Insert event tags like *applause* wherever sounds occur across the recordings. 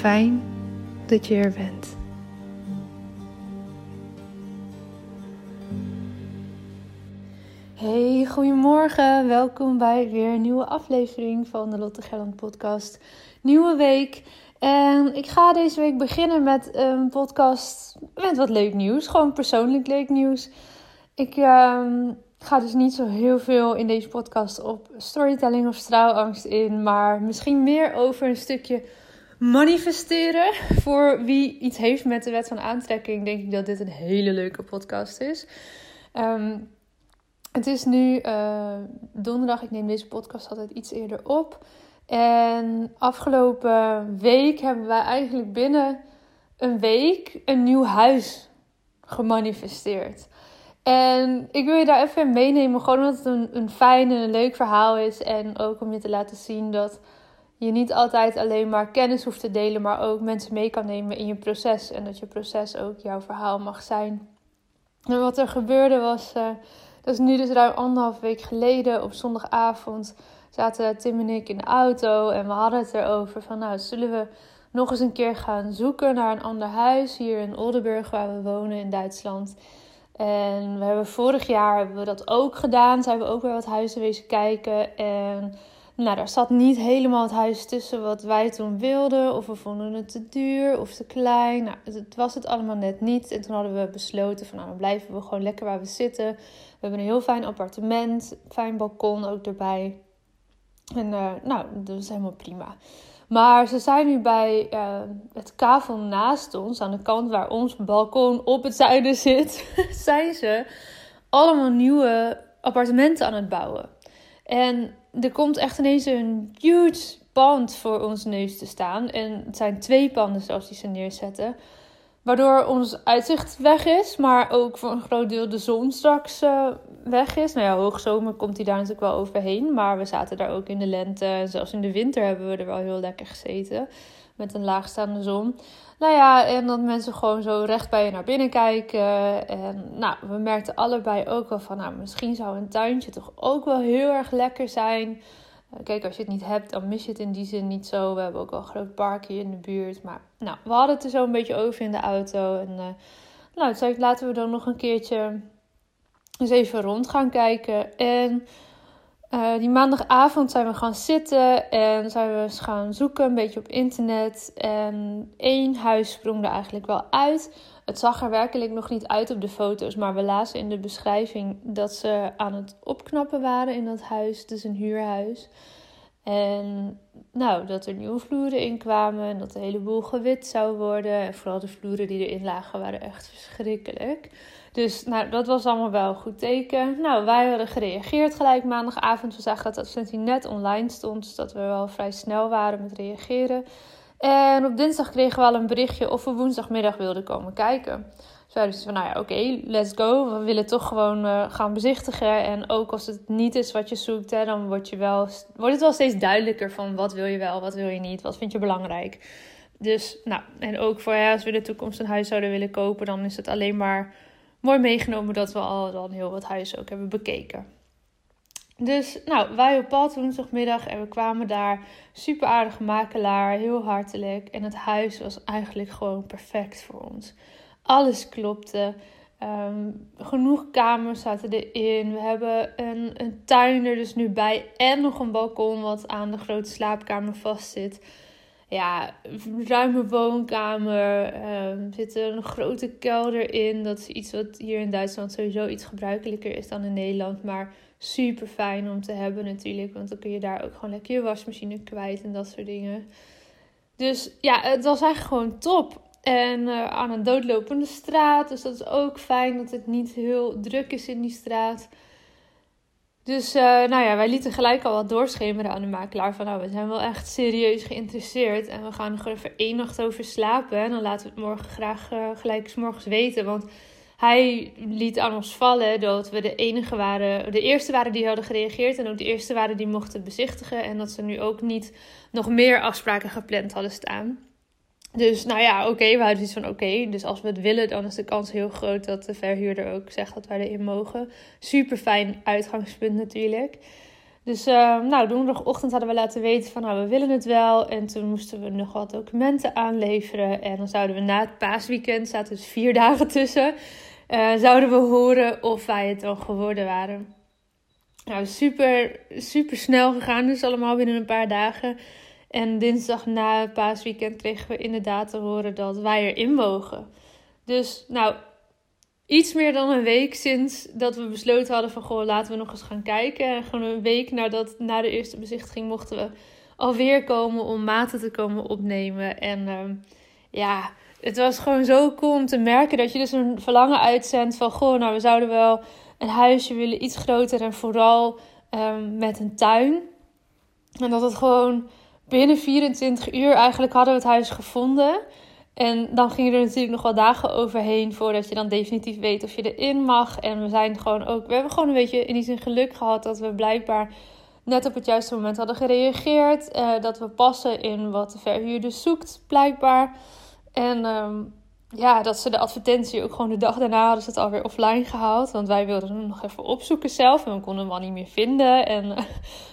Fijn dat je er bent. Hey, goedemorgen. Welkom bij weer een nieuwe aflevering van de Lotte Gelland podcast. Nieuwe week. En ik ga deze week beginnen met een podcast met wat leuk nieuws. Gewoon persoonlijk leuk nieuws. Ik ehm, ga dus niet zo heel veel in deze podcast op storytelling of straalangst in. Maar misschien meer over een stukje manifesteren. Voor wie iets heeft met de wet van aantrekking, denk ik dat dit een hele leuke podcast is. Ehm, het is nu uh, donderdag. Ik neem deze podcast altijd iets eerder op. En afgelopen week hebben wij eigenlijk binnen een week een nieuw huis gemanifesteerd. En ik wil je daar even in meenemen, gewoon omdat het een, een fijn en leuk verhaal is. En ook om je te laten zien dat je niet altijd alleen maar kennis hoeft te delen, maar ook mensen mee kan nemen in je proces. En dat je proces ook jouw verhaal mag zijn. En wat er gebeurde was, uh, dat is nu dus ruim anderhalf week geleden op zondagavond zaten Tim en ik in de auto en we hadden het erover van nou zullen we nog eens een keer gaan zoeken naar een ander huis hier in Oldenburg waar we wonen in Duitsland. En we hebben vorig jaar hebben we dat ook gedaan. Zijn we ook weer wat huizen wezen kijken. En nou, daar zat niet helemaal het huis tussen wat wij toen wilden. Of we vonden het te duur of te klein. Nou, het was het allemaal net niet. En toen hadden we besloten van nou, dan blijven we gewoon lekker waar we zitten. We hebben een heel fijn appartement. Fijn balkon ook erbij. En uh, nou, dat is helemaal prima. Maar ze zijn nu bij uh, het kavel naast ons, aan de kant waar ons balkon op het zuiden zit, *laughs* zijn ze allemaal nieuwe appartementen aan het bouwen. En er komt echt ineens een huge pand voor ons neus te staan. En het zijn twee panden zelfs die ze neerzetten. Waardoor ons uitzicht weg is, maar ook voor een groot deel de zon straks uh, weg is. Nou ja, hoogzomer komt hij daar natuurlijk wel overheen. Maar we zaten daar ook in de lente. En zelfs in de winter hebben we er wel heel lekker gezeten. Met een laagstaande zon. Nou ja, en dat mensen gewoon zo recht bij je naar binnen kijken. En nou, we merkten allebei ook wel van, nou, misschien zou een tuintje toch ook wel heel erg lekker zijn. kijk, als je het niet hebt, dan mis je het in die zin niet zo. We hebben ook wel een groot park hier in de buurt. Maar nou, we hadden het er zo een beetje over in de auto. En uh, nou, toen laten we dan nog een keertje eens even rond gaan kijken. En uh, die maandagavond zijn we gaan zitten en zijn we eens gaan zoeken, een beetje op internet. En één huis sprong er eigenlijk wel uit. Het zag er werkelijk nog niet uit op de foto's, maar we lazen in de beschrijving dat ze aan het opknappen waren in dat huis. Het is een huurhuis. En nou, dat er nieuwe vloeren in kwamen en dat de hele boel gewit zou worden. En vooral de vloeren die erin lagen waren echt verschrikkelijk. Dus nou, dat was allemaal wel een goed teken. Nou, wij hadden gereageerd gelijk maandagavond. We zagen dat dat net online stond, dus dat we wel vrij snel waren met reageren. En op dinsdag kregen we al een berichtje of we woensdagmiddag wilden komen kijken. Dus wij dus van, nou ja, oké, let's go. We willen toch gewoon uh, gaan bezichtigen. En ook als het niet is wat je zoekt, hè, dan wordt, je wel, wordt het wel steeds duidelijker van wat wil je wel, wat wil je niet, wat vind je belangrijk. Dus, nou, en ook voor ja, als we in de toekomst een huis zouden willen kopen, dan is het alleen maar mooi meegenomen dat we al dan heel wat huizen ook hebben bekeken. Dus nou, wij op pad woensdagmiddag en we kwamen daar. Super aardige makelaar, heel hartelijk. En het huis was eigenlijk gewoon perfect voor ons. Alles klopte. Ehm, genoeg kamers zaten erin. We hebben een, een tuin er dus nu bij. En nog een balkon wat aan de grote slaapkamer vastzit ja, ruime woonkamer. Um, zit er een grote kelder in. Dat is iets wat hier in Duitsland sowieso iets gebruikelijker is dan in Nederland. Maar super fijn om te hebben natuurlijk. Want dan kun je daar ook gewoon lekker je wasmachine kwijt en dat soort dingen. Dus ja, het was eigenlijk gewoon top. En uh, aan een doodlopende straat. Dus dat is ook fijn dat het niet heel druk is in die straat. Dus uh, nou ja, wij lieten gelijk al wat doorschemeren aan de makelaar. Van nou, we zijn wel echt serieus geïnteresseerd. En we gaan er even één nacht over slapen. En dan laten we het morgen graag uh, gelijk s morgens weten. Want hij liet aan ons vallen dat we de enige waren, de eerste waren die hadden gereageerd. En ook de eerste waren die mochten bezichtigen. En dat ze nu ook niet nog meer afspraken gepland hadden staan. Dus nou ja, oké, we hadden iets van oké. dus als we het willen, dan is de kans heel groot dat de verhuurder ook zegt dat wij erin mogen. Super fijn uitgangspunt natuurlijk. Dus uh, nou, donderdagochtend hadden we laten weten van nou, we willen het wel. En toen moesten we nog wat documenten aanleveren. En dan zouden we na het paasweekend, zaten dus vier dagen tussen, uh, zouden we horen of wij het dan geworden waren. Nou, super, super snel gegaan, dus allemaal binnen een paar dagen. En dinsdag na het paasweekend kregen we inderdaad te horen dat wij erin mogen. Dus nou, iets meer dan een week sinds dat we besloten hadden van... Goh, laten we nog eens gaan kijken. En gewoon een week nadat, na de eerste bezichtiging mochten we alweer komen om maten te komen opnemen. En uh, ja, het was gewoon zo cool om te merken dat je dus een verlangen uitzendt van... Goh, nou we zouden wel een huisje willen, iets groter en vooral um, met een tuin. En dat het gewoon binnen 24 uur eigenlijk hadden we het huis gevonden. En dan gingen er natuurlijk nog wel dagen overheen voordat je dan definitief weet of je erin mag. En we zijn gewoon ook, we hebben gewoon een beetje in die zin geluk gehad dat we blijkbaar net op het juiste moment hadden gereageerd. Uh, dat we passen in wat de verhuurder zoekt, blijkbaar. En um, ja, dat ze de advertentie ook gewoon de dag daarna hadden ze het alweer offline gehaald. Want wij wilden hem nog even opzoeken zelf en we konden hem al niet meer vinden. En *laughs* uh,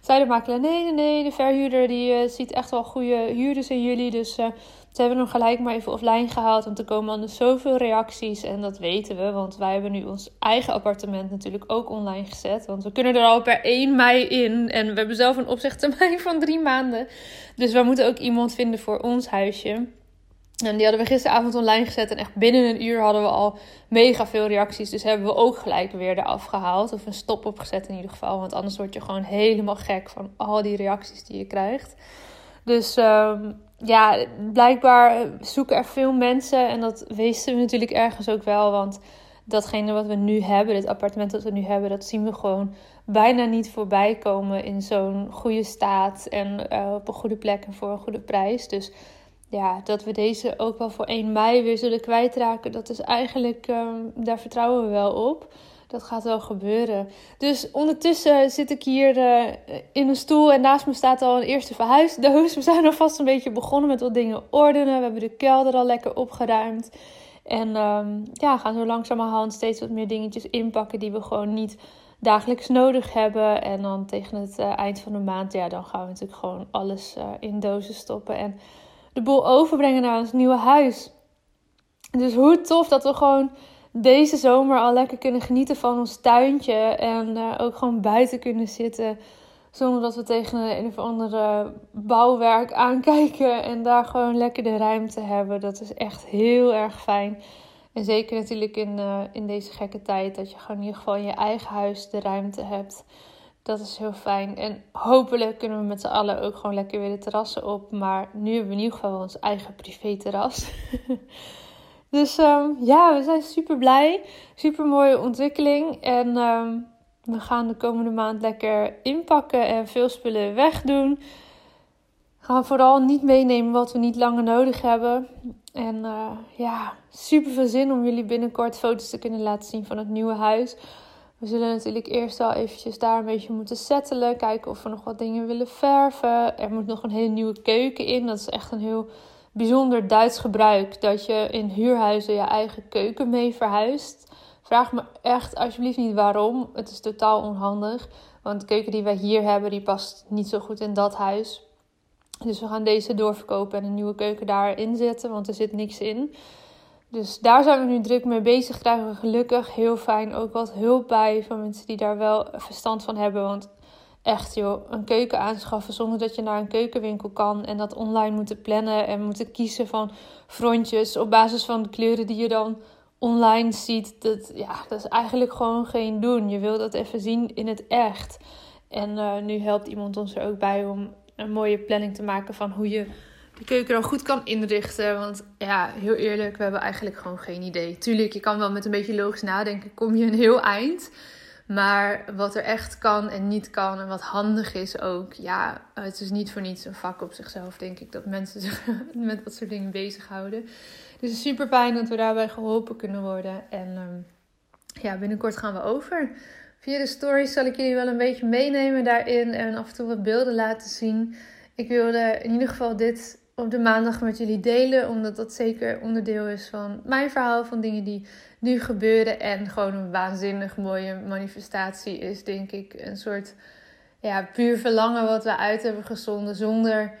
zei makelaar, nee, nee, nee, de verhuurder die uh, ziet echt wel goede huurders in jullie. Dus uh, ze hebben hem gelijk maar even offline gehaald. Want er komen anders zoveel reacties en dat weten we. Want wij hebben nu ons eigen appartement natuurlijk ook online gezet. Want we kunnen er al per 1 mei in. En we hebben zelf een opzegtermijn *laughs* van drie maanden. Dus we moeten ook iemand vinden voor ons huisje. En die hadden we gisteravond online gezet. En echt binnen een uur hadden we al mega veel reacties. Dus hebben we ook gelijk weer eraf gehaald. Of een stop opgezet in ieder geval. Want anders word je gewoon helemaal gek van al die reacties die je krijgt. Dus um, ja, blijkbaar zoeken er veel mensen. En dat wisten we natuurlijk ergens ook wel. Want datgene wat we nu hebben, dit appartement dat we nu hebben, dat zien we gewoon bijna niet voorbij komen in zo'n goede staat. En uh, op een goede plek en voor een goede prijs. Dus ja, dat we deze ook wel voor 1 mei weer zullen kwijtraken, dat is eigenlijk, um, daar vertrouwen we wel op. Dat gaat wel gebeuren. Dus ondertussen zit ik hier uh, in een stoel en naast me staat al een eerste verhuisdoos. *laughs* We zijn alvast een beetje begonnen met wat dingen ordenen. We hebben de kelder al lekker opgeruimd. En um, ja, gaan zo langzamerhand steeds wat meer dingetjes inpakken die we gewoon niet dagelijks nodig hebben. En dan tegen het eh, eind van de maand, ja, dan gaan we natuurlijk gewoon alles uh, in dozen stoppen. En de boel overbrengen naar ons nieuwe huis. Dus hoe tof dat we gewoon deze zomer al lekker kunnen genieten van ons tuintje. En uh, ook gewoon buiten kunnen zitten. Zonder dat we tegen een of andere bouwwerk *laughs* aankijken. En daar gewoon lekker de ruimte hebben. Dat is echt heel erg fijn. En zeker natuurlijk in, uh, in deze gekke tijd. Dat je gewoon in ieder geval in je eigen huis de ruimte hebt. Dat is heel fijn. En hopelijk kunnen we met z'n allen ook gewoon lekker weer de terrassen op. Maar nu hebben we in ieder geval ons eigen privé terras. *laughs* dus um, ja, we zijn super blij. Super mooie ontwikkeling. En um, we gaan de komende maand lekker inpakken en veel spullen wegdoen. Gaan vooral niet meenemen wat we niet langer nodig hebben. En uh, ja, super veel zin om jullie binnenkort foto's te kunnen laten zien van het nieuwe huis. We zullen natuurlijk eerst al eventjes daar een beetje moeten settelen. Kijken of we nog wat dingen willen verven. Er moet nog een hele nieuwe keuken in. Dat is echt een heel bijzonder Duits gebruik. Dat je in huurhuizen je eigen keuken mee verhuist. Vraag me echt alsjeblieft niet waarom. Het is totaal onhandig. Want de keuken die wij hier hebben, die past niet zo goed in dat huis. Dus we gaan deze doorverkopen en een nieuwe keuken daarin zetten, want er zit niks in. Dus daar zijn we nu druk mee bezig. Krijgen we gelukkig heel fijn ook wat hulp bij van mensen die daar wel verstand van hebben. Want echt joh, een keuken aanschaffen zonder dat je naar een keukenwinkel kan. En dat online moeten plannen en moeten kiezen van frontjes op basis van de kleuren die je dan online ziet. Dat, ja, dat is eigenlijk gewoon geen doen. Je wil dat even zien in het echt. En uh, nu helpt iemand ons er ook bij om een mooie planning te maken van hoe je de keuken dan goed kan inrichten. Want ja, heel eerlijk, we hebben eigenlijk gewoon geen idee. Tuurlijk, je kan wel met een beetje logisch nadenken, kom je een heel eind. Maar wat er echt kan en niet kan en wat handig is ook. Ja, het is niet voor niets een vak op zichzelf, denk ik. Dat mensen zich *laughs* met dat soort dingen bezighouden. Dus het is super fijn dat we daarbij geholpen kunnen worden. En um, ja, binnenkort gaan we over. Via de stories zal ik jullie wel een beetje meenemen daarin en af en toe wat beelden laten zien. Ik wilde in ieder geval dit op de maandag met jullie delen, omdat dat zeker onderdeel is van mijn verhaal, van dingen die nu gebeuren. En gewoon een waanzinnig mooie manifestatie is, denk ik. Een soort ja, puur verlangen wat we uit hebben gezonden, zonder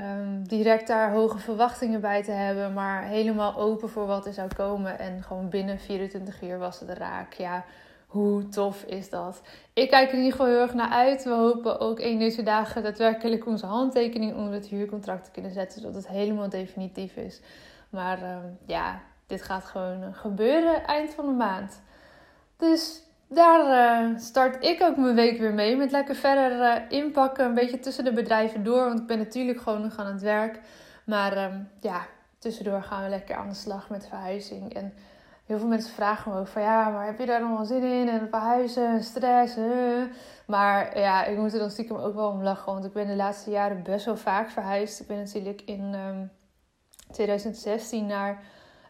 um, direct daar hoge verwachtingen bij te hebben, maar helemaal open voor wat er zou komen. En gewoon binnen 24 uur was het raak. Ja hoe tof is dat? Ik kijk er in ieder geval heel erg naar uit. We hopen ook een deze dagen daadwerkelijk onze handtekening onder het huurcontract te kunnen zetten, zodat het helemaal definitief is. Maar uh, ja, dit gaat gewoon gebeuren eind van de maand. Dus daar uh, start ik ook mijn week weer mee. Met lekker verder uh, inpakken. Een beetje tussen de bedrijven door. Want ik ben natuurlijk gewoon nog aan het werk. Maar uh, ja, tussendoor gaan we lekker aan de slag met verhuizing. En heel veel mensen vragen me ook van ja, maar heb je daar nog wel zin in? En verhuizen, stress. Maar ja, ik moet er dan stiekem ook wel om lachen. Want ik ben de laatste jaren best wel vaak verhuisd. Ik ben natuurlijk in um, ehm, 2016 naar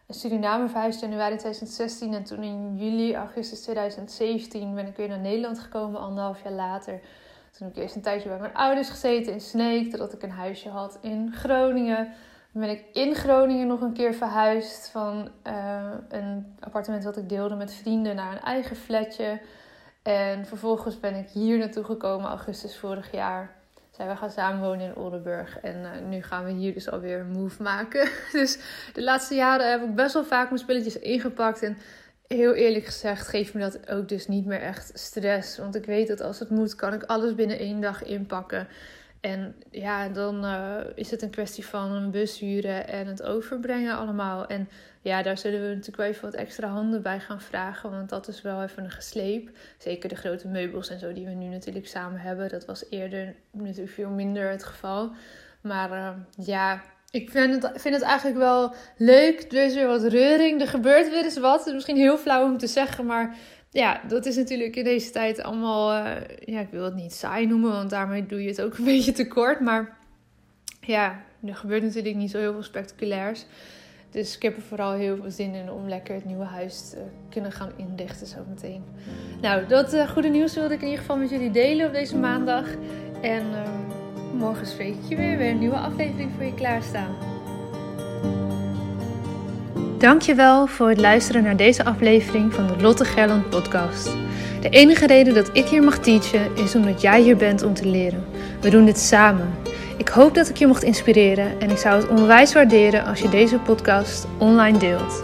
Suriname verhuisd, januari 2016. En toen in juli, augustus 2017 ben ik weer naar Nederland gekomen, anderhalf jaar later. Toen heb ik eerst een tijdje bij mijn ouders gezeten in Sneek, totdat ik een huisje had in Groningen ben ik in Groningen nog een keer verhuisd van uh, een appartement dat ik deelde met vrienden naar een eigen flatje. En vervolgens ben ik hier naartoe gekomen, augustus vorig jaar. Zijn we gaan samenwonen in Oldenburg. En uh, nu gaan we hier dus alweer een move maken. *laughs* Dus de laatste jaren heb ik best wel vaak mijn spulletjes ingepakt. En heel eerlijk gezegd geeft me dat ook dus niet meer echt stress. Want ik weet dat als het moet, kan ik alles binnen één dag inpakken. En ja, dan uh, is het een kwestie van een bus huren en het overbrengen allemaal. En ja, daar zullen we natuurlijk wel even wat extra handen bij gaan vragen. Want dat is wel even een gesleep. Zeker de grote meubels en zo die we nu natuurlijk samen hebben. Dat was eerder natuurlijk veel minder het geval. Maar uh, ja, ik vind het, vind het eigenlijk wel leuk. Er is weer wat reuring. Er gebeurt weer eens wat. Het is misschien heel flauw om te zeggen, maar ja, dat is natuurlijk in deze tijd allemaal, uh, ja, ik wil het niet saai noemen, want daarmee doe je het ook *laughs* een beetje tekort. Maar ja, er gebeurt natuurlijk niet zo heel veel spectaculairs. Dus ik heb er vooral heel veel zin in om lekker het nieuwe huis te kunnen gaan inrichten zometeen. Nou, dat uh, goede nieuws wilde ik in ieder geval met jullie delen op deze maandag. En uh, morgen spreek ik je weer, weer een nieuwe aflevering voor je klaarstaan. Dankjewel voor het luisteren naar deze aflevering van de Lotte Gerland podcast. De enige reden dat ik hier mag teachen is omdat jij hier bent om te leren. We doen dit samen. Ik hoop dat ik je mocht inspireren en ik zou het onwijs waarderen als je deze podcast online deelt.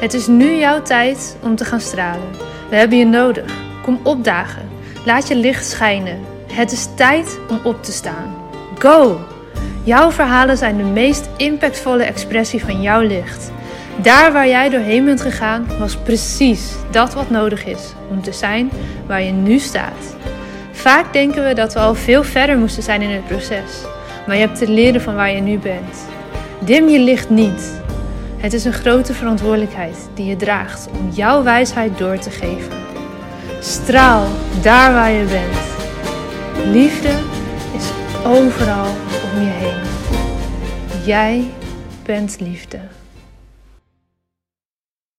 Het is nu jouw tijd om te gaan stralen. We hebben je nodig. Kom opdagen. Laat je licht schijnen. Het is tijd om op te staan. Go! Jouw verhalen zijn de meest impactvolle expressie van jouw licht. Daar waar jij doorheen bent gegaan, was precies dat wat nodig is om te zijn waar je nu staat. Vaak denken we dat we al veel verder moesten zijn in het proces, maar je hebt te leren van waar je nu bent. Dim je licht niet. Het is een grote verantwoordelijkheid die je draagt om jouw wijsheid door te geven. Straal daar waar je bent. Liefde is overal om je heen. Jij bent liefde.